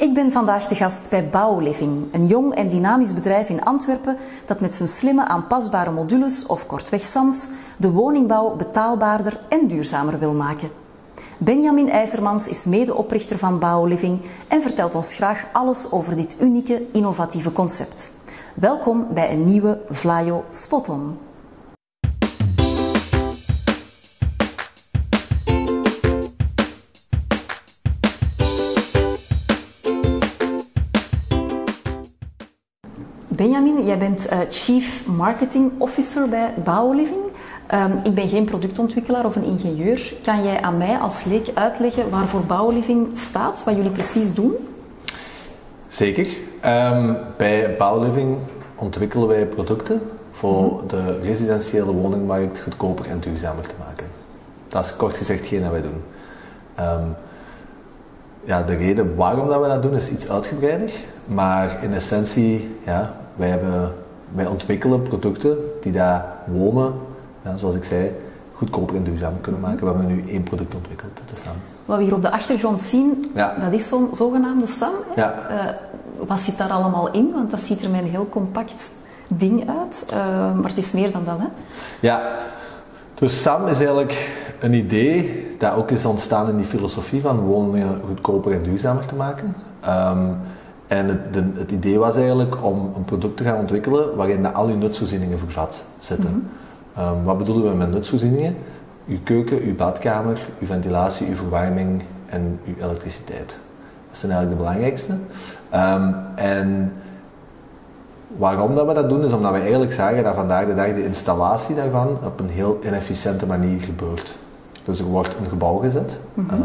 Ik ben vandaag de gast bij Bouwliving, een jong en dynamisch bedrijf in Antwerpen dat met zijn slimme aanpasbare modules, of kortweg SAMS, de woningbouw betaalbaarder en duurzamer wil maken. Benjamin IJzermans is medeoprichter van Bouwliving en vertelt ons graag alles over dit unieke, innovatieve concept. Welkom bij een nieuwe Vlaio Spot-on. Benjamin, jij bent uh, Chief Marketing Officer bij Bouwliving. Um, ik ben geen productontwikkelaar of een ingenieur. Kan jij aan mij als leek uitleggen waarvoor Bouwliving staat, wat jullie precies doen? Zeker. Um, bij Bouwliving ontwikkelen wij producten voor mm -hmm. de residentiële woningmarkt goedkoper en duurzamer te maken. Dat is kort gezegd geen wij doen. Um, ja, de reden waarom dat we dat doen is iets uitgebreider, maar in essentie, ja, wij, hebben, wij ontwikkelen producten die daar wonen, ja, zoals ik zei, goedkoper en duurzamer kunnen maken. We hebben nu één product ontwikkeld te staan. Wat we hier op de achtergrond zien, Ja. dat is zo'n zogenaamde SAM. Ja. Eh, wat zit daar allemaal in? Want dat ziet er met een heel compact ding uit. Eh, maar het is meer dan dat, hè? Ja, dus SAM is eigenlijk een idee dat ook is ontstaan in die filosofie van woningen goedkoper en duurzamer te maken. Ehm, en het, de- het idee was eigenlijk om een product te gaan ontwikkelen waarin al je nutsvoorzieningen vervat zitten. Ehm, wat bedoelen we met nutsvoorzieningen? Uw keuken, uw badkamer, uw ventilatie, uw verwarming en uw elektriciteit. Dat zijn eigenlijk de belangrijkste. Ehm, en Waarom dat we dat doen, is omdat we eigenlijk zagen dat vandaag de dag de installatie daarvan op een heel inefficiënte manier gebeurt. Dus er wordt een gebouw gezet. Ehm,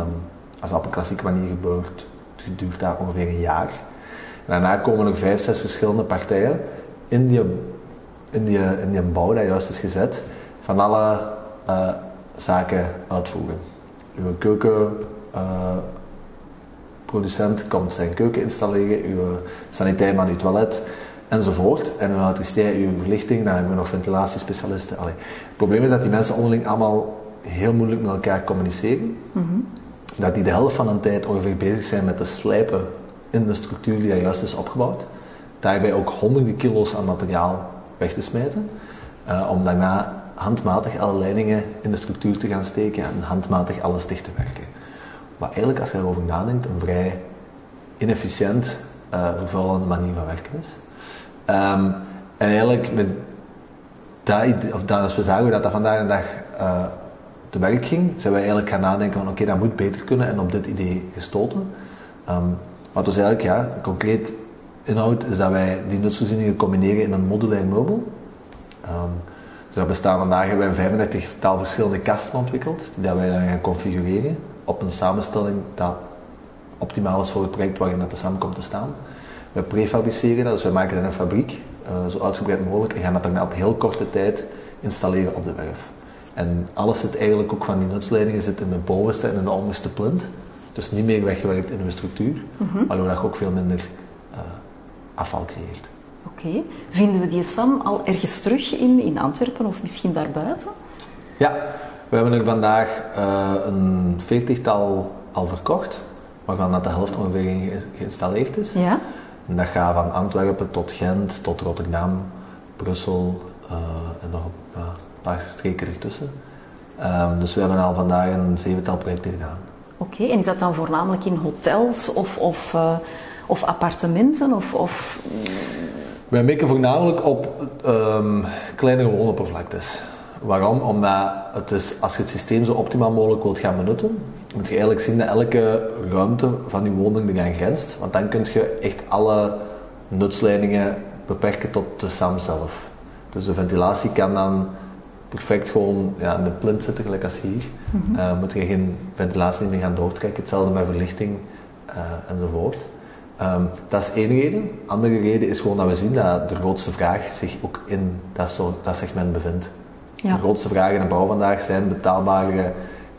als dat op een klassieke manier gebeurt, duurt dat ongeveer een jaar. Daarna komen er vijf, zes verschillende partijen in die, in die, in die bouw dat juist is gezet, van alle eh, zaken uitvoeren. Uw keuken, eh, komt zijn keuken installeren, uw sanitairman uw toilet enzovoort. En uw elektriciteit, uw verlichting, dan hebben we nog ventilatiespecialisten. Allee. Het probleem is dat die mensen onderling allemaal heel moeilijk met elkaar communiceren. Dat die de helft van hun tijd ongeveer bezig zijn met te slijpen in de structuur die daar juist is opgebouwd. Daarbij ook honderden kilo's aan materiaal weg te smijten. eh, om daarna handmatig alle leidingen in de structuur te gaan steken en handmatig alles dicht te werken. Wat eigenlijk, als je erover nadenkt, een vrij inefficiënt, eh vervuilende manier van werken is. Ehm, en eigenlijk met dat, of dat, als we zagen dat dat vandaag de dag eh, te werk ging, zijn we eigenlijk gaan nadenken van oké, dat moet beter kunnen en op dit idee gestoten. Ehm, wat dus eigenlijk ja, concreet inhoudt, is dat wij die nutsvoorzieningen combineren in een modulair meubel. Ehm, dus dat bestaan vandaag hebben wij 35 taal verschillende kasten ontwikkeld, die dat wij dan gaan configureren op een samenstelling dat optimaal is voor het project waarin dat samen komt te staan. We prefabriceren dat, dus we maken dat in een fabriek, eh, zo uitgebreid mogelijk, en gaan dat daarna op heel korte tijd installeren op de werf. En alles zit eigenlijk ook van die nutsleidingen zit in de bovenste en in de onderste plint. Dus niet meer weggewerkt in uw structuur, waardoor dat je ook veel minder eh, afval creëert. Oké. Vinden we die SAM al ergens terug in, in Antwerpen of misschien daarbuiten? Ja, we hebben er vandaag eh, een veertigtal al verkocht, waarvan dat de helft ongeveer ge- geïnstalleerd is. Ja. En dat gaat van Antwerpen tot Gent, tot Rotterdam, Brussel eh, en nog een paar streken ertussen. Ehm, dus we hebben al vandaag een zevental projecten gedaan. Oké. En is dat dan voornamelijk in hotels of, of, eh, of appartementen? Of, of... Wij mikken voornamelijk op ehm kleinere woonoppervlaktes. Waarom? Omdat het is, als je het systeem zo optimaal mogelijk wilt gaan benutten, moet je eigenlijk zien dat elke ruimte van je woning eraan grenst. Want dan kun je echt alle nutsleidingen beperken tot de SAM zelf. Dus de ventilatie kan dan perfect gewoon ja, in de plint zitten, gelijk als hier. Eh, moet je geen ventilatie meer gaan doortrekken. Hetzelfde met verlichting eh, enzovoort. Ehm, dat is één reden. Andere reden is gewoon dat we zien dat de grootste vraag zich ook in dat, soort, dat segment bevindt. Ja. De grootste vragen in de bouw vandaag zijn betaalbare,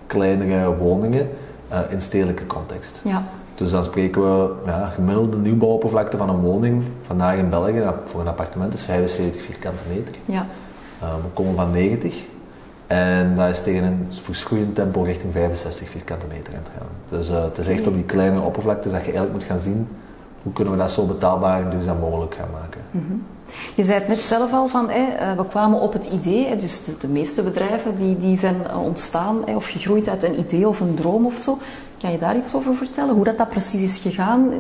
kleinere woningen eh, in stedelijke context. Ja. Dus dan spreken we ja, gemiddelde nieuwbouwoppervlakte van een woning vandaag in België voor een appartement is 75 vierkante meter. Ja. Uh, we komen van 90 en dat is tegen een verschroeiend tempo richting 65 vierkante meter aan het gaan. Dus uh, het is echt op die kleine oppervlaktes dat je eigenlijk moet gaan zien hoe kunnen we dat zo betaalbaar en duurzaam mogelijk gaan maken. Je zei het net zelf al van, hè, we kwamen op het idee, dus de, de, meeste bedrijven die, die zijn ontstaan hè, of gegroeid uit een idee of een droom of zo. Kan je daar iets over vertellen? Hoe dat, dat precies is gegaan?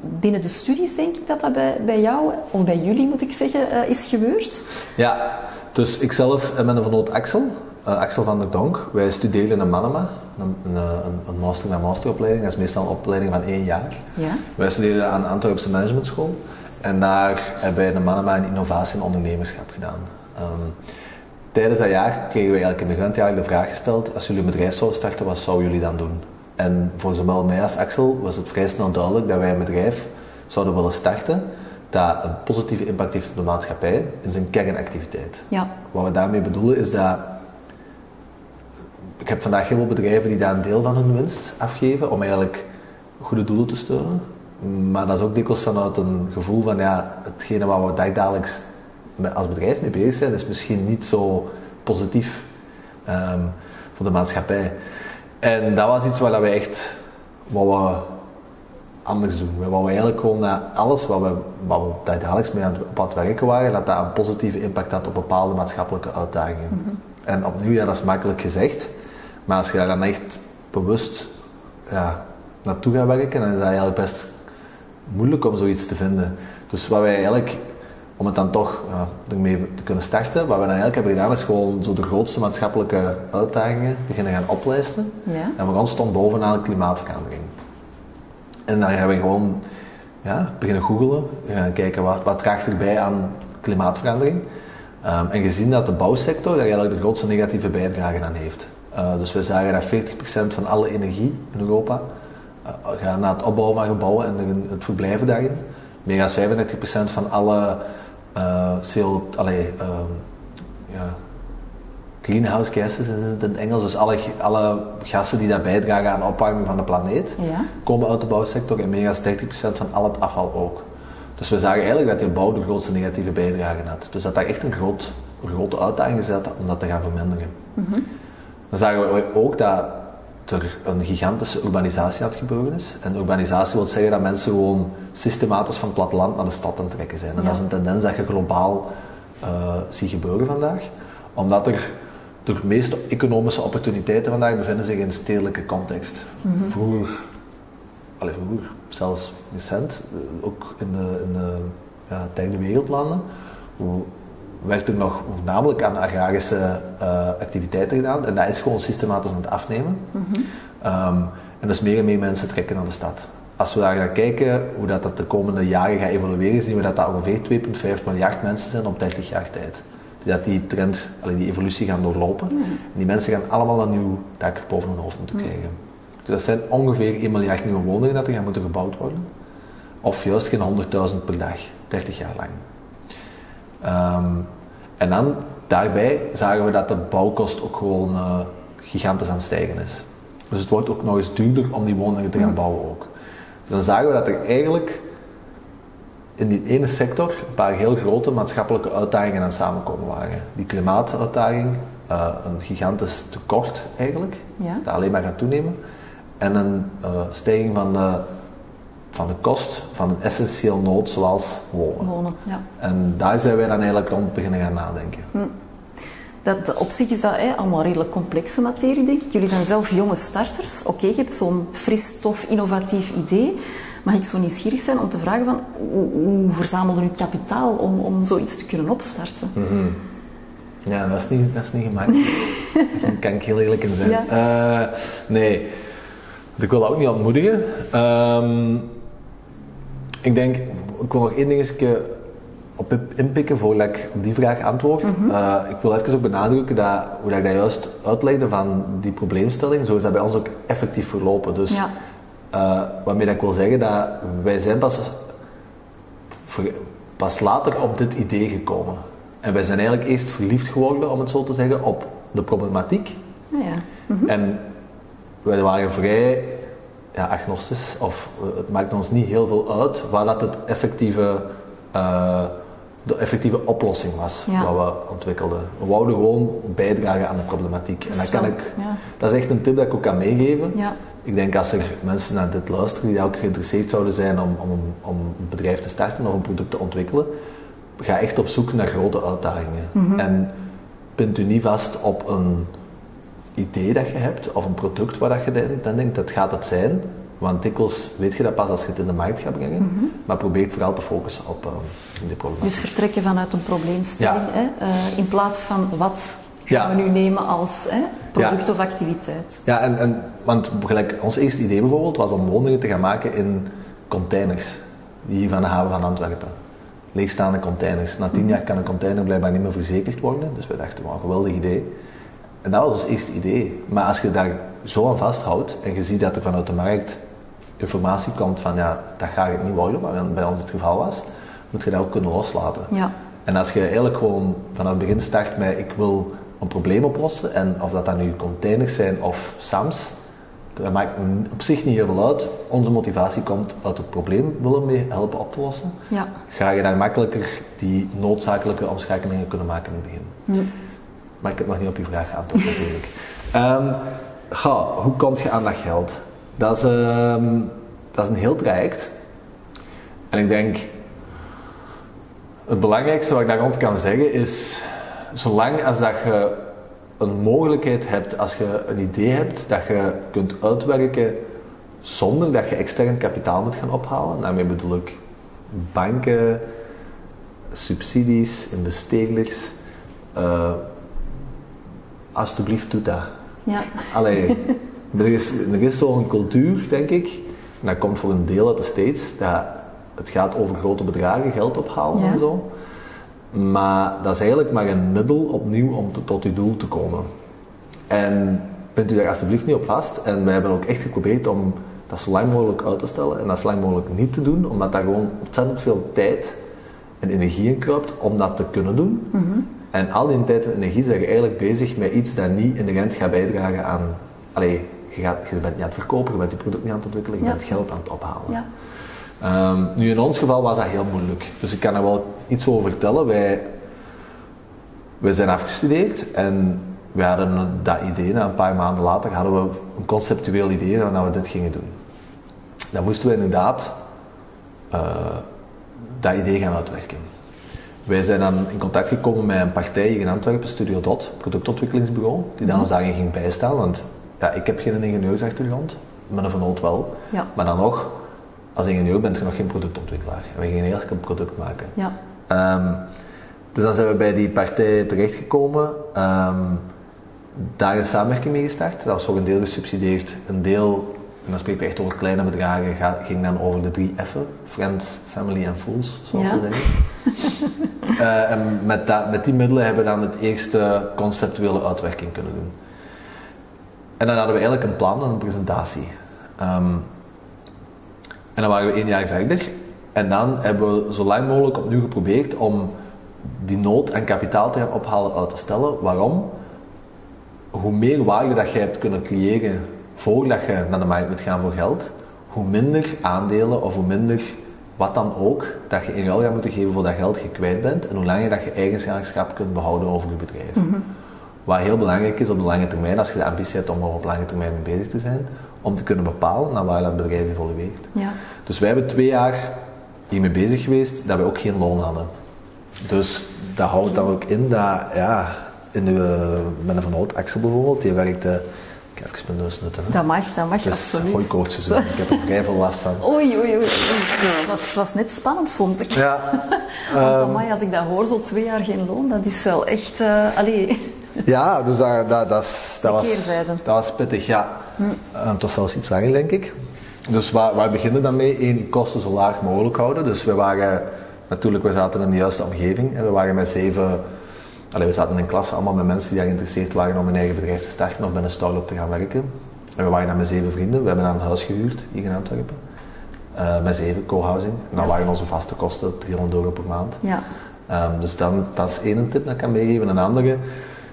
Binnen de studies denk ik dat dat bij, bij jou, of bij jullie moet ik zeggen, is gebeurd? Ja, dus ik zelf en mijn vernoot Axel, uh, Axel van der Donk, wij studeren in Manama, een, een, een master naar masteropleiding, dat is meestal een opleiding van één jaar. Ja? Wij studeren aan de Antwerpse Management School en daar hebben wij in Manama een innovatie en ondernemerschap gedaan. Um, tijdens dat jaar kregen wij eigenlijk in de grondjaar de vraag gesteld, als jullie een bedrijf zouden starten, wat zouden jullie dan doen? En voor zowel mij als Axel was het vrij snel duidelijk dat wij een bedrijf zouden willen starten dat een positieve impact heeft op de maatschappij in zijn kernactiviteit. Ja. Wat we daarmee bedoelen is dat ik heb vandaag heel veel bedrijven die daar een deel van hun winst afgeven om eigenlijk goede doelen te steunen. Maar dat is ook dikwijls vanuit een gevoel van ja, hetgene waar we dagelijks als bedrijf mee bezig zijn, is misschien niet zo positief um, voor de maatschappij. En dat was iets waar we echt wat we anders doen. We wouden eigenlijk gewoon dat alles wat we, wat we dagelijks mee aan het, op het werken waren, dat dat een positieve impact had op bepaalde maatschappelijke uitdagingen. Mhm. En opnieuw, ja, dat is makkelijk gezegd, maar als je daar dan echt bewust ja, naartoe gaat werken, dan is dat eigenlijk best moeilijk om zoiets te vinden. Dus wat wij eigenlijk, om het dan toch ja, ermee te kunnen starten, wat we dan eigenlijk hebben gedaan, is gewoon zo de grootste maatschappelijke uitdagingen beginnen gaan oplijsten. Ja. En we gaan stond bovenaan klimaatverandering. En dan gaan we gewoon ja, beginnen googelen, gaan kijken wat, wat draagt erbij aan klimaatverandering. Um, en gezien dat de bouwsector daar eigenlijk de grootste negatieve bijdrage aan heeft. Uh, dus we zagen dat 40% van alle energie in Europa uh, gaat naar het opbouwen van gebouwen en het verblijven daarin. Meer dan 35% van alle CO, allee, ja, greenhouse gases is het in het Engels, dus alle, alle gassen die daar bijdragen aan de opwarming van de planeet, ja. komen uit de bouwsector en meer dan 30% van al het afval ook. Dus we zagen eigenlijk dat die bouw de grootste negatieve bijdrage had. Dus dat daar echt een, groot, grote uitdaging is om dat te gaan verminderen. Mm -hmm. Dan zagen we ook dat er een gigantische urbanisatie aan het gebeuren is. En urbanisatie wil zeggen dat mensen gewoon systematisch van het platteland naar de stad aan het trekken zijn. En Ja. dat is een tendens dat je globaal eh ziet gebeuren vandaag. Omdat er de meeste economische opportuniteiten vandaag bevinden zich in stedelijke context. Vroeger, allee, vroeger, zelfs recent, eh, ook in de, in de ja, derde wereldlanden, werd er nog voornamelijk aan agrarische eh, activiteiten gedaan. En dat is gewoon systematisch aan het afnemen. Ehm, en dus meer en meer mensen trekken naar de stad. Als we daar gaan kijken hoe dat, dat de komende jaren gaat evolueren, zien we dat dat ongeveer 2,5 miljard mensen zijn op 30 jaar tijd. Dat die trend, die evolutie gaan doorlopen. En die mensen gaan allemaal een nieuw dak boven hun hoofd moeten krijgen. Dus dat zijn ongeveer 1 miljard nieuwe woningen dat er gaan moeten gebouwd worden. Of juist geen 100.000 per dag, 30 jaar lang. Ehm, en dan daarbij zagen we dat de bouwkost ook gewoon eh, gigantisch aan het stijgen is. Dus het wordt ook nog eens duurder om die woningen te gaan bouwen ook. Dus dan zagen we dat er eigenlijk in die ene sector een paar heel grote maatschappelijke uitdagingen aan het samenkomen waren. Die klimaatuitdaging, eh, een gigantisch tekort eigenlijk, Ja. dat alleen maar gaat toenemen. En een eh, stijging van de, van de kost van een essentieel nood zoals wonen. Wonen, ja. En daar zijn wij dan eigenlijk rond beginnen gaan nadenken. Dat, op zich is dat hè, allemaal redelijk complexe materie, denk ik. Jullie zijn zelf jonge starters. Oké, je hebt zo'n fris, tof, innovatief idee. Mag ik zo nieuwsgierig zijn om te vragen van... Hoe, hoe verzamelde u kapitaal om, om zoiets te kunnen opstarten? Ja, dat is niet, dat is niet gemakkelijk. Daar kan ik heel eerlijk in zijn. Ja. Eh, nee, ik wil dat ook niet ontmoedigen. Ehm, ik denk, ik wil nog één dingetje op inpikken voordat ik op die vraag antwoord. Eh, ik wil even ook benadrukken dat, hoe dat ik dat juist uitlegde van die probleemstelling, zo is dat bij ons ook effectief verlopen. Dus Ja. Eh, waarmee dat ik wil zeggen dat wij zijn pas, pas later op dit idee gekomen. En wij zijn eigenlijk eerst verliefd geworden, om het zo te zeggen, op de problematiek. Nou ja. En wij waren vrij ja, agnostisch, of eh, het maakte ons niet heel veel uit waar dat het effectieve, eh, de effectieve oplossing was Ja. wat we ontwikkelden. We wouden gewoon bijdragen aan de problematiek. En Dat kan ik, ja. dat is echt een tip dat ik ook kan meegeven. Ja. Ik denk als er mensen naar dit luisteren die ook geïnteresseerd zouden zijn om, om, om een bedrijf te starten of een product te ontwikkelen, ga echt op zoek naar grote uitdagingen. En pint u niet vast op een idee dat je hebt of een product waar dat je denkt, dan denkt dat gaat het zijn. Want dikwijls weet je dat pas als je het in de markt gaat brengen. Maar probeer vooral te focussen op uh, die problemen. Dus vertrekken vanuit een probleemstelling Ja. hè, eh, in plaats van wat Ja. gaan we nu nemen als hè, product Ja. of activiteit. Ja, en, en, want gelijk, ons eerste idee bijvoorbeeld was om woningen te gaan maken in containers. Die van de haven van Antwerpen. Leegstaande containers. Na tien jaar kan een container blijkbaar niet meer verzekerd worden. Dus we dachten, wauw, geweldig idee. En dat was ons eerste idee. Maar als je daar zo aan vasthoudt en je ziet dat er vanuit de markt informatie komt van ja, dat gaat het niet worden, maar bij ons het geval was, moet je dat ook kunnen loslaten. Ja. En als je eigenlijk gewoon vanaf het begin start met ik wil een probleem oplossen, en of dat dan nu containers zijn of SAMS, dat maakt op zich niet heel veel uit. Onze motivatie komt uit het probleem willen mee helpen op te lossen. Ja. Ga je daar makkelijker die noodzakelijke omschakelingen kunnen maken in het begin. Maar ik heb nog niet op je vraag geantwoord natuurlijk. Ehm, ga, hoe kom je aan dat geld? Dat is, ehm, dat is een heel traject. En ik denk, het belangrijkste wat ik daar rond kan zeggen is, zolang als dat je een mogelijkheid hebt, als je een idee hebt dat je kunt uitwerken zonder dat je extern kapitaal moet gaan ophalen, daarmee bedoel ik banken, subsidies, investeerders, eh, alsjeblieft doe dat. Ja. Allee, er is, er is zo'n cultuur, denk ik, en dat komt voor een deel uit de States, dat het gaat over grote bedragen, geld ophalen Ja. en zo. Maar dat is eigenlijk maar een middel opnieuw om te- tot je doel te komen. En bent u daar alsjeblieft niet op vast. En wij hebben ook echt geprobeerd om dat zo lang mogelijk uit te stellen en dat zo lang mogelijk niet te doen, omdat daar gewoon ontzettend veel tijd en energie in kruipt om dat te kunnen doen. En al die tijd en energie zijn je eigenlijk bezig met iets dat niet in de rent gaat bijdragen aan. Allee, je, gaat, je bent niet aan het verkopen, je bent je product niet aan het ontwikkelen, je Ja. bent geld aan het ophalen. Ja. Ehm, nu in ons geval was dat heel moeilijk. Dus ik kan er wel iets over vertellen. Wij, wij zijn afgestudeerd en we hadden dat idee. Na een paar maanden later hadden we een conceptueel idee dat we dit gingen doen. Dan moesten we inderdaad eh, dat idee gaan uitwerken. Wij zijn dan in contact gekomen met een partij hier in Antwerpen, Studio Dot, productontwikkelingsbureau, die dan ons daarin ging bijstaan. Want ja, ik heb geen ingenieursachtergrond, maar een vernoot wel. Ja. Maar dan nog, als ingenieur bent je nog geen productontwikkelaar. En we gingen eigenlijk een product maken. Ja. Ehm, dus dan zijn we bij die partij terechtgekomen. Ehm daar een samenwerking mee gestart. Dat was voor een deel gesubsidieerd. Een deel, en dan spreken we echt over kleine bedragen, ging dan over de drie F'en. Friends, Family en Fools, zoals Ja. ze zeggen. Eh, en met, dat, met die middelen hebben we dan het eerste conceptuele uitwerking kunnen doen. En dan hadden we eigenlijk een plan en een presentatie. Ehm, en dan waren we één jaar verder. En dan hebben we zo lang mogelijk opnieuw geprobeerd om die nood aan kapitaal te gaan ophalen uit te stellen. Waarom? Hoe meer waarde dat je hebt kunnen creëren voordat je naar de markt moet gaan voor geld, hoe minder aandelen of hoe minder wat dan ook dat je in ruil gaat moeten geven voor dat geld je kwijt bent en hoe langer dat je eigenaarschap kunt behouden over je bedrijf. Wat heel belangrijk is op de lange termijn, als je de ambitie hebt om er op lange termijn mee bezig te zijn, om te kunnen bepalen naar waar dat bedrijf evolueert. Ja. Dus wij hebben twee jaar hiermee bezig geweest dat we ook geen loon hadden. Dus dat houdt dan ook in dat, ja, in de, met een van Axel bijvoorbeeld, die werkte, even mijn neus nutten. hè. Dat mag, dat mag Het is absoluut. hooikoortseizoen, ik heb er vrij veel last van. Oei, oei, oei. Het was, net spannend, vond ik. Ja, Want ehm, amai, als ik dat hoor, zo twee jaar geen loon, dat is wel echt... eh allee, ja dus dat, dat, dat, dat, was, dat was pittig, ja. Eh, het was zelfs iets langer, denk ik. Dus waar, waar beginnen dan mee? Eén, kosten zo laag mogelijk houden. Dus we waren, natuurlijk, we zaten in de juiste omgeving. En we waren met zeven, allee, we zaten in een klas allemaal met mensen die daar geïnteresseerd waren om een eigen bedrijf te starten of bij een start-up te gaan werken. En we waren dan met zeven vrienden. We hebben dan een huis gehuurd hier in Antwerpen. Eh, met zeven co-housing. En dan waren onze vaste kosten 300 euro per maand. ja. Ehm, dus dan, dat is één tip dat ik kan meegeven. Een andere,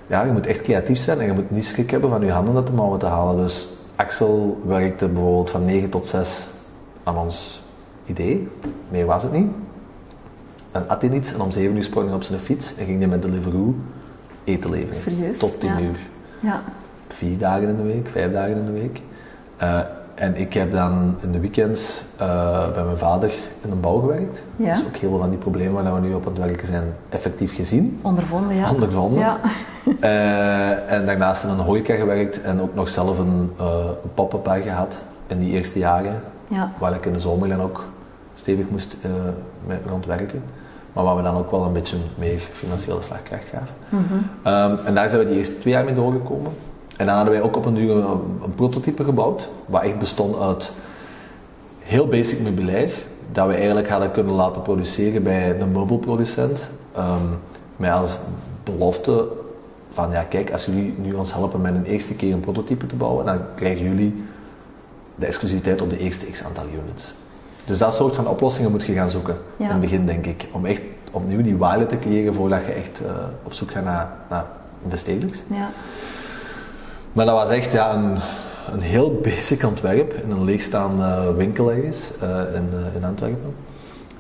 ja, je moet echt creatief zijn en je moet niet schrik hebben van je handen uit de mouwen te halen. Dus Axel werkte bijvoorbeeld van 9 tot 6 aan ons idee. Meer was het niet. Dan at hij iets en om 7 uur sprong hij op zijn fiets en ging hij met Deliveroo eten leveren. Serieus? Tot 10 Ja. uur. Ja. Vier dagen in de week, vijf dagen in de week. Eh, en ik heb dan in de weekends eh, bij mijn vader in een bouw gewerkt. Ja. Dus ook heel veel van die problemen waar we nu op aan het werken zijn, effectief gezien. Ondervonden, ja. Ondervonden. Ja. Eh, en daarnaast in een horeca gewerkt en ook nog zelf een, uh, een pop-up gehad in die eerste jaren. Ja. Waar ik in de zomer dan ook stevig moest uh, mee rondwerken. Maar waar we dan ook wel een beetje meer financiële slagkracht gaven. Mhm. Um, en daar zijn we die eerste twee jaar mee doorgekomen. En dan hadden wij ook op een duur een, een prototype gebouwd, wat echt bestond uit heel basic meubilair, dat we eigenlijk hadden kunnen laten produceren bij een meubelproducent. Um, met als belofte van, ja kijk, als jullie nu ons helpen met een eerste keer een prototype te bouwen, dan krijgen jullie de exclusiviteit op de eerste x aantal units. Dus dat soort van oplossingen moet je gaan zoeken Ja. in het begin, denk ik. Om echt opnieuw die waarde te creëren voordat je echt uh, op zoek gaat naar, naar investeerders. Ja. Maar dat was echt ja, een, een heel basic ontwerp in een leegstaande winkel ergens uh, in, uh, in Antwerpen.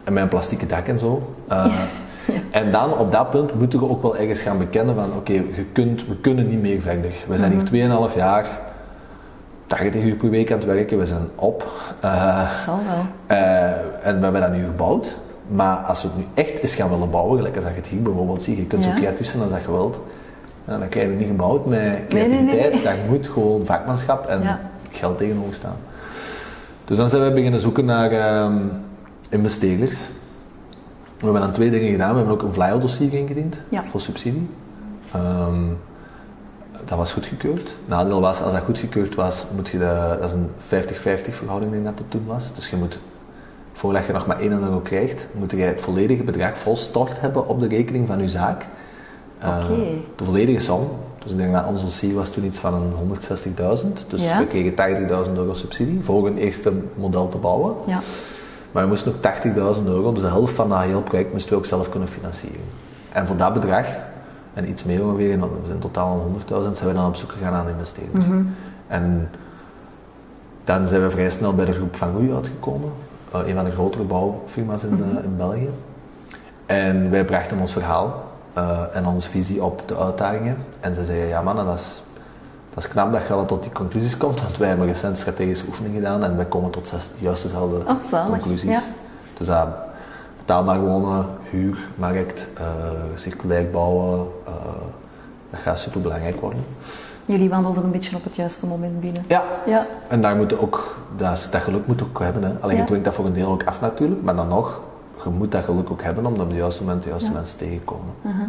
En met een plastieke dak en zo. Ja. En dan op dat punt moeten we ook wel ergens gaan bekennen van oké, okay, we kunnen niet meer verder. We zijn Mhm. hier 2,5 jaar, 80 uur per week aan het werken, we zijn op. Uh, Dat zal wel. en we hebben dat nu gebouwd. Maar als we het nu echt eens gaan willen bouwen, gelijk als je het hier bijvoorbeeld ziet, je kunt Ja. zo creatief zijn als dat je wilt. Nou, dan krijg je het niet gebouwd met nee, creativiteit. nee. Daar moet gewoon vakmanschap en Ja. geld tegenover staan. Dus dan zijn we beginnen zoeken naar ehm, investeerders. We hebben dan twee dingen gedaan. We hebben ook een fly-out dossier ingediend Ja. voor subsidie. Ehm, dat was goedgekeurd. Nadeel was, als dat goedgekeurd was, moet je de, dat is een 50-50 verhouding denk ik dat het toen was. Dus je moet, voordat je nog maar 1 euro krijgt, moet je het volledige bedrag vol stort hebben op de rekening van je zaak. Uh, Oké. De volledige som. Dus ik denk dat ons dossier was toen iets van een 160.000. Dus Ja. we kregen 80.000 euro subsidie voor een eerste model te bouwen. Ja. Maar we moesten ook 80.000 euro, dus de helft van dat hele project moesten we ook zelf kunnen financieren. En voor dat bedrag, en iets meer ongeveer, en we zijn in totaal aan 100.000, zijn we dan op zoek gegaan aan investeerders. Mhm. En dan zijn we vrij snel bij de groep Van Goeie uitgekomen, uh, een van de grotere bouwfirma's in, uh, in België. En wij brachten ons verhaal uh, en onze visie op de uitdagingen. En ze zeiden, ja mannen, dat is, dat is knap dat je al tot die conclusies komt, want wij hebben recent strategische oefening gedaan en wij komen tot zes, juist dezelfde Oh, conclusies. Ja. Dus dat betaalbaar wonen, huur, markt, uh, circulair bouwen, uh, dat gaat super belangrijk worden. Jullie wandelden een beetje op het juiste moment binnen. Ja, Ja. en daar moet je ook, dat, dat geluk moet ook hebben. Hè. Alleen Ja. je dwingt dat voor een deel ook af natuurlijk, maar dan nog, je moet dat geluk ook hebben om op het juiste moment de juiste Ja. mensen tegenkomen. Uh-huh.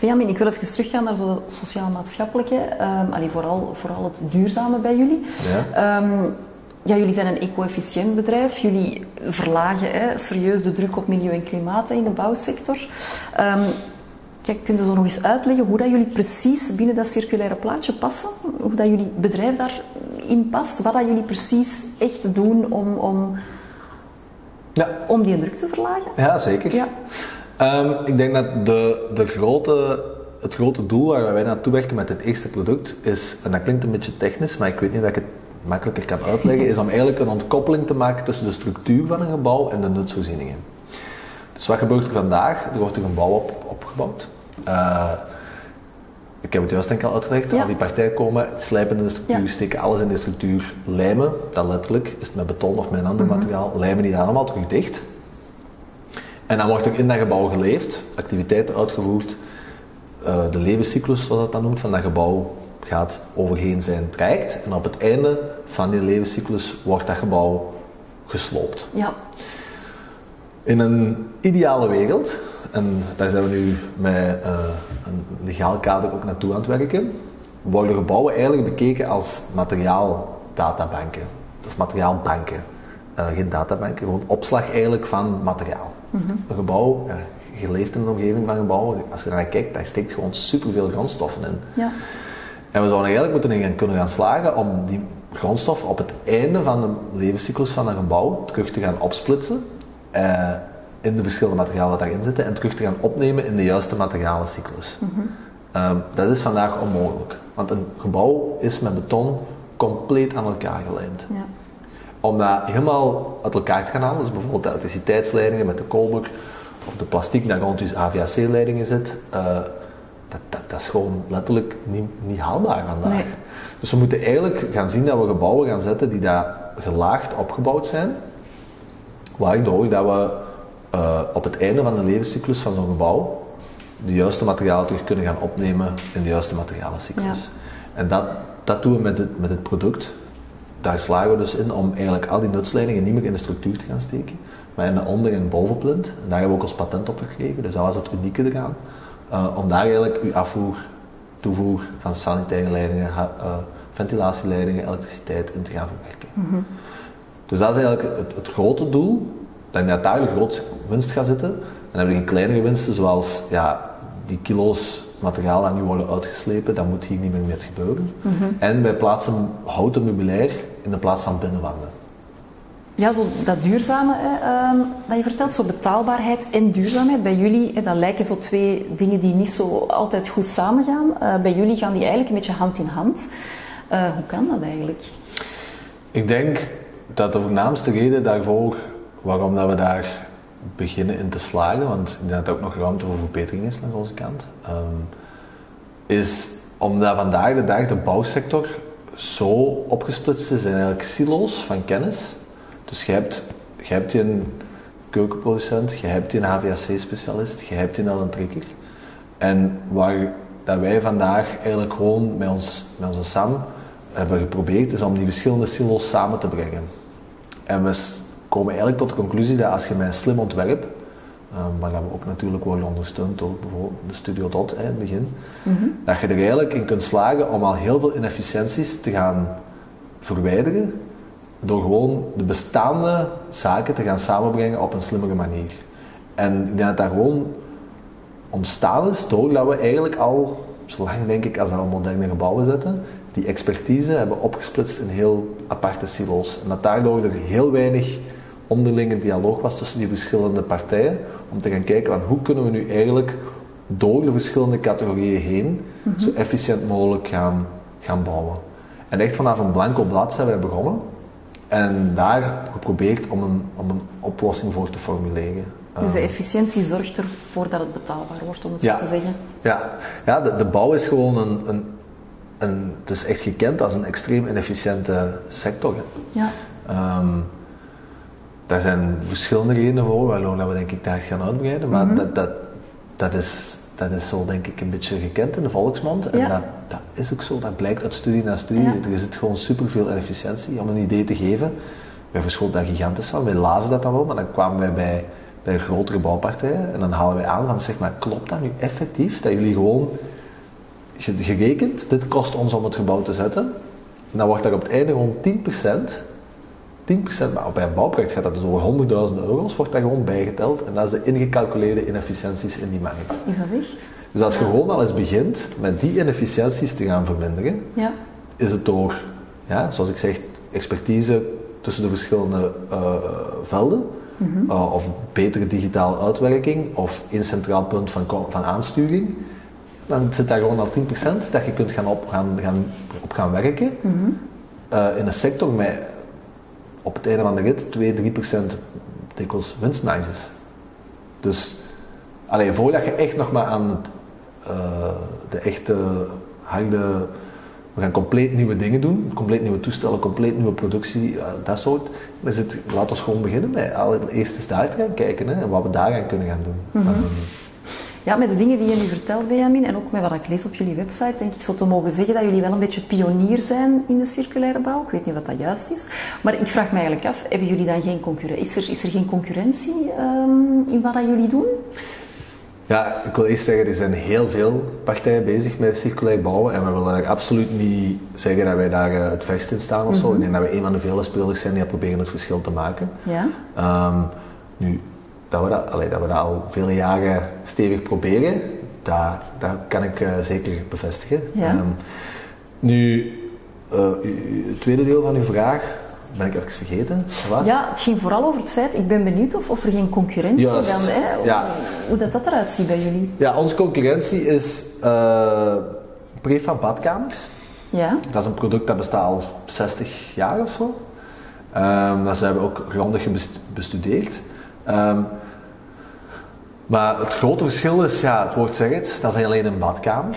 Benjamin, ik wil even teruggaan naar zo sociaal-maatschappelijke, um, allee, vooral, vooral het duurzame bij jullie. Ja? Um, ja, jullie zijn een eco-efficiënt bedrijf. Jullie verlagen hè, serieus de druk op milieu en klimaat hè, in de bouwsector. Um, kijk, kun je zo nog eens uitleggen hoe dat jullie precies binnen dat circulaire plaatje passen? Hoe dat jullie bedrijf daarin past? Wat dat jullie precies echt doen om, om, Ja. om die druk te verlagen? Ja, zeker. Ja. Um, ik denk dat de, de grote, het grote doel waar wij naartoe werken met het eerste product is, en dat klinkt een beetje technisch, maar ik weet niet dat ik het makkelijker kan uitleggen, is om eigenlijk een ontkoppeling te maken tussen de structuur van een gebouw en de nutsvoorzieningen. Dus wat gebeurt er vandaag? Er wordt een gebouw op, opgebouwd. Uh, ik heb het juist denk ik al uitgelegd. Ja. Al die partijen komen, slijpen in de structuur, Ja. steken alles in de structuur, lijmen, dat letterlijk, is het met beton of met een ander Mhm. materiaal, lijmen die allemaal terug dicht. En dan wordt er in dat gebouw geleefd, activiteiten uitgevoerd. Uh, de levenscyclus, zoals dat dan noemt, van dat gebouw gaat overheen zijn traject. En op het einde van die levenscyclus wordt dat gebouw gesloopt. Ja. In een ideale wereld, en daar zijn we nu met uh, een legaal kader ook naartoe aan het werken, worden gebouwen eigenlijk bekeken als materiaaldatabanken. Of materiaalbanken. Uh, geen databanken, gewoon opslag eigenlijk van materiaal. Mm-hmm. Een gebouw, ja, je leeft in een omgeving van gebouwen, als je naar kijkt, daar steekt gewoon superveel grondstoffen in. Ja. En we zouden eigenlijk moeten gaan, kunnen gaan slagen om die grondstof op het einde van de levenscyclus van een gebouw terug te gaan opsplitsen uh, in de verschillende materialen dat daarin zitten en terug te gaan opnemen in de juiste materialencyclus. Mm-hmm. Um, dat is vandaag onmogelijk, want een gebouw is met beton compleet aan elkaar gelijmd. Ja. Om dat helemaal uit elkaar te gaan halen, dus bijvoorbeeld de elektriciteitsleidingen met de koolblok of de plastic dat rond je AVAC-leidingen zit, uh, dat, dat, dat, is gewoon letterlijk niet, niet haalbaar vandaag. Nee. Dus we moeten eigenlijk gaan zien dat we gebouwen gaan zetten die dat gelaagd opgebouwd zijn, waardoor dat we uh, op het einde van de levenscyclus van zo'n gebouw de juiste materialen terug kunnen gaan opnemen in de juiste materialencyclus. Ja. En dat, dat doen we met het, met het product. Daar slagen we dus in om eigenlijk al die nutsleidingen niet meer in de structuur te gaan steken, maar in de onder- en bovenplint. En daar hebben we ook ons patent op gekregen, dus dat was het unieke eraan. Uh, om daar eigenlijk uw afvoer, toevoer van sanitaire leidingen, uh, ventilatieleidingen, elektriciteit in te gaan verwerken. Mm Dus dat is eigenlijk het, het grote doel dat je daar de grootste winst gaat zitten. En dan heb je kleinere winsten, zoals ja, die kilo's materiaal aan nu worden uitgeslepen, dat moet hier niet meer mee gebeuren. Mhm. En wij plaatsen houten meubilair in de plaats van binnenwanden. Ja, zo dat duurzame uh, dat je vertelt, zo betaalbaarheid en duurzaamheid. Bij jullie, dat lijken zo twee dingen die niet zo altijd goed samengaan. Uh, bij jullie gaan die eigenlijk een beetje hand in hand. Uh, hoe kan dat eigenlijk? Ik denk dat de voornaamste reden daarvoor waarom dat we daar beginnen in te slagen, want ik denk dat er ook nog ruimte voor verbetering is aan onze kant, um, is omdat vandaag de dag de bouwsector zo opgesplitst is in eigenlijk silo's van kennis. Dus je hebt, je hebt een keukenproducent, je hebt een HVAC-specialist, je hebt een een trekker. En waar dat wij vandaag eigenlijk gewoon met, ons, met onze SAM hebben geprobeerd, is om die verschillende silo's samen te brengen. En we komen eigenlijk tot de conclusie dat als je met een slim ontwerp, um, waar we ook natuurlijk worden ondersteund door bijvoorbeeld de Studio Dot in het begin, mhm. dat je er eigenlijk in kunt slagen om al heel veel inefficiënties te gaan verwijderen door gewoon de bestaande zaken te gaan samenbrengen op een slimmere manier. En ik denk dat dat gewoon ontstaan is doordat we eigenlijk al, zolang denk ik als we al moderne gebouwen zetten, die expertise hebben opgesplitst in heel aparte silo's. En dat daardoor er heel weinig onderlinge dialoog was tussen die verschillende partijen. Om te gaan kijken van hoe kunnen we nu eigenlijk door de verschillende categorieën heen mhm. zo efficiënt mogelijk gaan, gaan bouwen. En echt vanaf een blanco blad zijn wij begonnen. En daar geprobeerd om een, om een oplossing voor te formuleren. Dus de ehm, efficiëntie zorgt ervoor dat het betaalbaar wordt, om het zo te zeggen. Ja, ja de, de bouw is gewoon een, een, een, Het is echt gekend als een extreem inefficiënte sector. Ja. Um, daar zijn verschillende redenen voor waarom we denk ik daar gaan uitbreiden. Maar mhm. dat, dat, dat, is, dat is zo denk ik een beetje gekend in de volksmond. En dat, dat is ook zo, dat blijkt uit studie na studie. Er zit gewoon superveel inefficiëntie. Om een idee te geven, wij verschoten daar gigantisch van. Wij lazen dat dan wel, maar dan kwamen wij bij, bij grotere bouwpartijen. En dan halen wij aan van, zeg maar, klopt dat nu effectief? Dat jullie gewoon gerekend, dit kost ons om het gebouw te zetten. En dan wordt daar op het einde gewoon 10% 10%, maar bij een bouwproject gaat dat dus over 100.000 euro's, wordt daar gewoon bijgeteld. En dat is de ingecalculeerde inefficiënties in die markt. Is dat echt? Dus als je gewoon al eens begint met die inefficiënties te gaan verminderen, ja. is het door, ja, zoals ik zeg, expertise tussen de verschillende uh, velden, mm of betere digitale uitwerking, of een centraal punt van, van aansturing, dan zit daar gewoon al 10% dat je kunt gaan op gaan, gaan, op gaan werken mm in een sector met op het einde van de rit 2, 3 procent dikwijls winstmarges. Dus alleen voordat je echt nog maar aan het, uh, de echte harde, we gaan compleet nieuwe dingen doen, compleet nieuwe toestellen, compleet nieuwe productie, uh, dat soort. Zit, laten we gewoon beginnen met allereerst eens daar te gaan kijken hè, en wat we daar aan kunnen gaan doen. Mm -hmm. Ja, met de dingen die je nu vertelt, Benjamin, en ook met wat ik lees op jullie website, denk ik zo te mogen zeggen dat jullie wel een beetje pionier zijn in de circulaire bouw. Ik weet niet wat dat juist is. Maar ik vraag me eigenlijk af, hebben jullie dan geen concurrentie? Is er, is er geen concurrentie um, in wat dat jullie doen? Ja, ik wil eerst zeggen, er zijn heel veel partijen bezig met circulair bouwen en we willen absoluut niet zeggen dat wij daar uh, het verst in staan of zo. Mhm. Ik denk dat we een van de vele spelers zijn die proberen het verschil te maken. Ja. Um, nu, dat we dat, allee, dat we dat al vele jaren stevig proberen, dat, dat kan ik uh, zeker bevestigen. Ja. Um, nu, uh, het tweede deel van uw vraag, ben ik ergens vergeten? Wat? Ja, het ging vooral over het feit, ik ben benieuwd of, of er geen concurrentie is. hè? Ja. hoe dat, dat eruit ziet bij jullie. Ja, onze concurrentie is uh, prefab badkamers. Ja. Dat is een product dat bestaat al 60 jaar of zo. Um, dat hebben we ook grondig bestudeerd. Um, maar het grote verschil is, ja, het woord zegt het, dat is alleen een badkamer.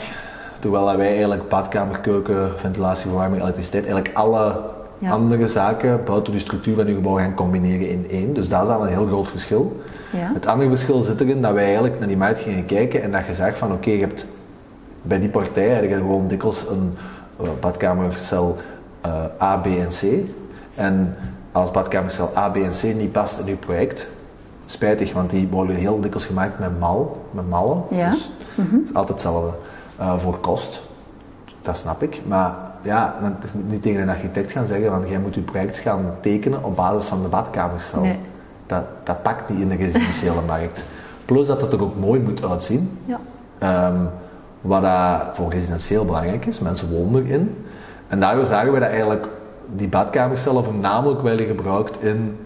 Terwijl wij eigenlijk badkamer, keuken, ventilatie, verwarming, elektriciteit, eigenlijk alle Ja. andere zaken buiten de structuur van je gebouw gaan combineren in één. Dus daar is al een heel groot verschil. Ja. Het andere verschil zit erin dat wij eigenlijk naar die markt gingen kijken en dat je zegt van oké, je hebt bij die partij heb je gewoon dikwijls een eh, badkamercel eh, A, B en C. En als badkamercel A, B en C niet past in je project, spijtig, want die worden heel dikwijls gemaakt met mal, met mallen. Ja. Dus het is altijd hetzelfde eh, voor kost. Dat snap ik. Maar ja, dan- niet tegen een architect gaan zeggen van jij moet je project gaan tekenen op basis van de badkamercel. Nee. Dat, dat pakt niet in de residentiële markt. Plus dat het er ook mooi moet uitzien. Ja. Ehm, wat voor residentieel belangrijk is, mensen wonen erin. En daardoor zagen we dat eigenlijk die badkamercellen voornamelijk werden gebruikt in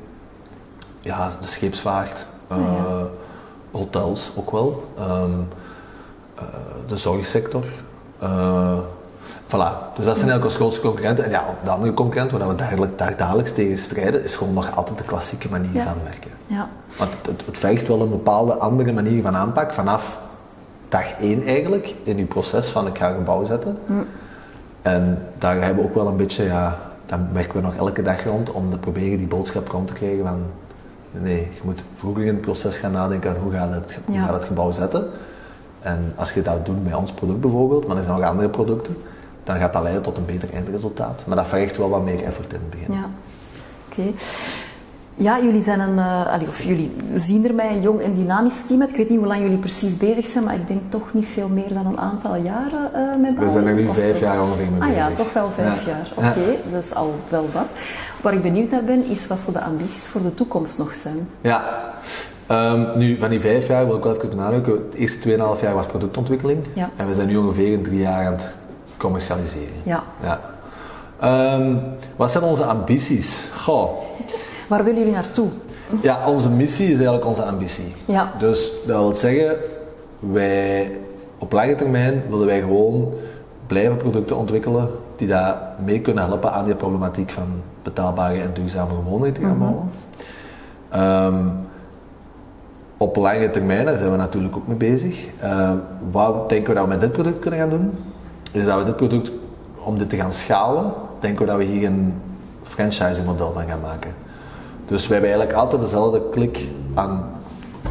ja, de scheepsvaart, eh, ja. hotels ook wel, ehm, eh, de zorgsector. eh, voilà. Dus dat zijn eigenlijk ons grootste concurrenten. En ja, de andere concurrent waar we dagelijk, dag- dagelijks tegen strijden, is gewoon nog altijd de klassieke manier Ja. van werken. Ja. Want het, het, het vergt wel een bepaalde andere manier van aanpak vanaf dag één eigenlijk in je proces van ik ga een gebouw zetten. En daar hebben we ook wel een beetje, ja, daar werken we nog elke dag rond om te proberen die boodschap rond te krijgen van nee, je moet vroeger in het proces gaan nadenken aan hoe gaat het, hoe Ja. gaat het gebouw zetten. En als je dat doet bij ons product bijvoorbeeld, maar er zijn nog andere producten, dan gaat dat leiden tot een beter eindresultaat. Maar dat vergt wel wat meer effort in het begin. Ja, oké. Ja, jullie zijn een, eh, allee, of jullie zien er mij een jong en dynamisch team uit. Ik weet niet hoe lang jullie precies bezig zijn, maar ik denk toch niet veel meer dan een aantal jaren eh met We zijn er nu vijf jaar ongeveer mee Ah bezig. ja, toch wel vijf Ja. jaar. Oké, Ja. dat is al wel wat. Waar ik benieuwd naar ben, is wat zo de ambities voor de toekomst nog zijn. Ja. Ehm, nu, van die vijf jaar wil ik wel even benadrukken. Het eerste 2,5 jaar was productontwikkeling. Ja. En we zijn nu ongeveer in drie jaar aan het commercialiseren. Ja. Ja. Ehm, wat zijn onze ambities? Goh. Waar willen jullie naartoe? Ja, onze missie is eigenlijk onze ambitie. Ja. Dus dat wil zeggen, wij, op lange termijn willen wij gewoon blijven producten ontwikkelen die daar mee kunnen helpen aan die problematiek van betaalbare en duurzamere woningen te gaan bouwen. Ehm, op lange termijn, daar zijn we natuurlijk ook mee bezig. Eh, wat denken we dat we met dit product kunnen gaan doen? Is dat we dit product, om dit te gaan schalen, denken we dat we hier een franchising model van gaan maken. Dus we hebben eigenlijk altijd dezelfde klik aan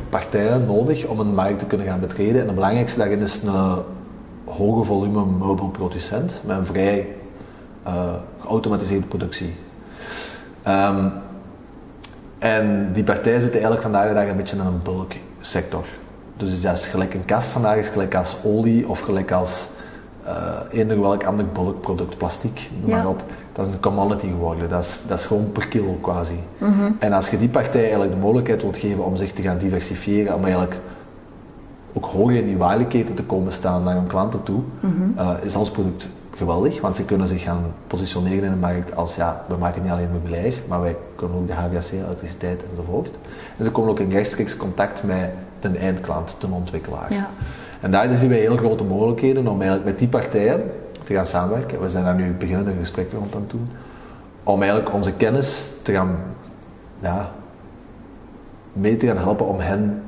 partijen nodig om een markt te kunnen gaan betreden. En het belangrijkste daarin is een hoge volume meubelproducent met een vrij eh, geautomatiseerde productie. Ehm, en die partijen zitten eigenlijk vandaag de dag een beetje in een bulksector. Dus dat is gelijk een kast vandaag is gelijk als olie of gelijk als eh eender welk ander bulkproduct, plastic, noem Ja. maar op. Dat is een commodity geworden. Dat is, dat is gewoon per kilo quasi. En als je die partij eigenlijk de mogelijkheid wilt geven om zich te gaan diversifiëren, om eigenlijk ook hoger in die waardeketen te komen staan naar hun klanten toe, eh, is ons product geweldig. Want ze kunnen zich gaan positioneren in de markt als ja, we maken niet alleen meubilair, maar wij kunnen ook de HVAC, elektriciteit enzovoort. En ze komen ook in rechtstreeks contact met de eindklant, de ontwikkelaar. Ja. En daar zien wij heel grote mogelijkheden om eigenlijk met die partijen te gaan samenwerken. We zijn daar nu beginnende gesprekken rond aan het doen. Om eigenlijk onze kennis te gaan ja, mee te gaan helpen om hen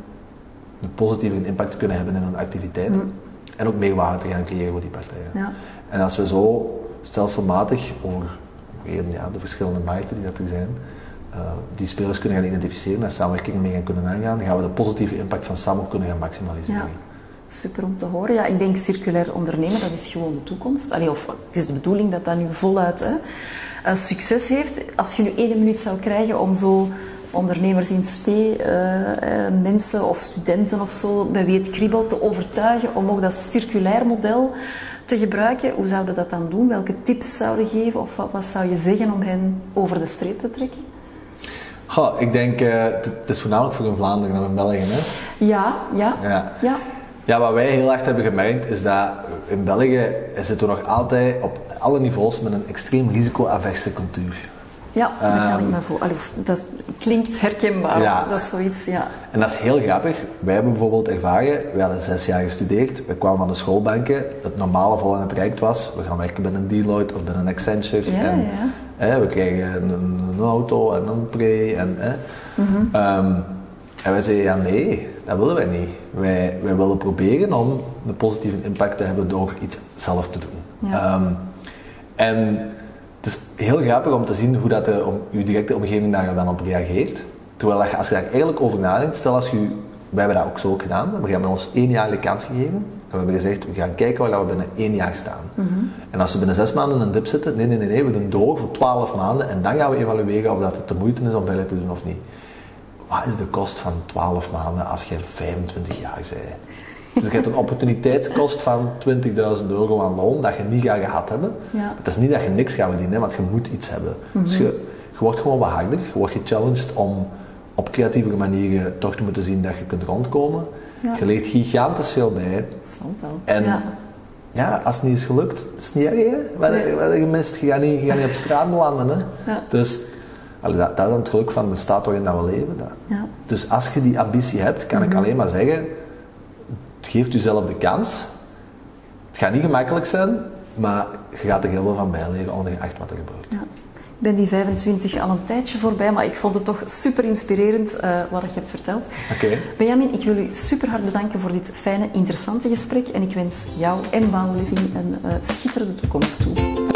een positieve impact te kunnen hebben in hun activiteiten. En ook meerwaarde te gaan creëren voor die partijen. Ja. En als we zo stelselmatig over weer, ja, de verschillende markten die dat er zijn, eh, die spelers kunnen gaan identificeren en samenwerkingen mee gaan kunnen aangaan, dan gaan we de positieve impact van samen kunnen gaan maximaliseren. Ja. Super om te horen. Ja, ik denk circulair ondernemen, dat is gewoon de toekomst. Allee, of het is de bedoeling dat dat nu voluit hè, eh, succes heeft. Als je nu één minuut zou krijgen om zo ondernemers in spe, eh, eh, mensen of studenten of zo, bij wie het kriebelt, te overtuigen om ook dat circulair model te gebruiken, hoe zouden dat dan doen? Welke tips zouden geven? Of wat, wat zou je zeggen om hen over de streep te trekken? Goh, ik denk, het is voornamelijk voor in Vlaanderen en in België. Hè? Ja, ja, Ja. ja. Ja, wat wij heel hard hebben gemerkt is dat in België zitten we nog altijd op alle niveaus met een extreem risicoaverse cultuur. Ja, dat kan Ehm, ik me voor. Dat klinkt herkenbaar. Ja. Dat is zoiets, ja. En dat is heel grappig. Wij hebben bijvoorbeeld ervaren, we hadden zes jaar gestudeerd, we kwamen van de schoolbanken, het normale vol aan het traject was, we gaan werken bij een Deloitte of bij een Accenture. Ja, en, ja. Hè, we krijgen een, een auto en een pre. En, hè. Ehm, en wij zeiden, ja nee, dat willen wij niet. Wij, wij willen proberen om een positieve impact te hebben door iets zelf te doen. Ja. Ehm, en Het is heel grappig om te zien hoe dat de, om, uw directe omgeving daar dan op reageert. Terwijl dat je, als je daar eigenlijk over nadenkt, stel als je, wij hebben dat ook zo gedaan, we hebben ons één jaar de kans gegeven. En we hebben gezegd, we gaan kijken waar we binnen één jaar staan. En als we binnen zes maanden in een dip zitten, nee, nee, nee, nee, we doen door voor twaalf maanden en dan gaan we evalueren of dat het de moeite is om verder te doen of niet. Wat is de kost van 12 maanden als je 25 jaar bent? Dus je hebt een opportuniteitskost van 20.000 euro aan loon dat je niet gaat gehad hebben. Ja. Het is niet dat je niks gaat verdienen, want je moet iets hebben. Dus je, je wordt gewoon wat harder, je wordt gechallenged om op creatievere manieren toch te moeten zien dat je kunt rondkomen. Ja. Je leert gigantisch veel bij. Wel. En ja. ja, als het niet is gelukt, is het niet erg. Hè? Wat, Nee. wat heb je gemist? Je gaat niet, je gaat niet op straat belanden. Hè? Dus allee, dat, dat is dan het geluk van de staat waarin dat we leven. Dat. Ja. Dus als je die ambitie hebt, kan Mhm. ik alleen maar zeggen, geef jezelf de kans. Het gaat niet gemakkelijk zijn, maar je gaat er heel veel van bijleren, ongeacht wat er gebeurt. Ja. Ik ben die 25 al een tijdje voorbij, maar ik vond het toch super inspirerend eh, wat je hebt verteld. Oké. Benjamin, ik wil u super hard bedanken voor dit fijne, interessante gesprek en ik wens jou en Baan Living een eh, schitterende toekomst toe.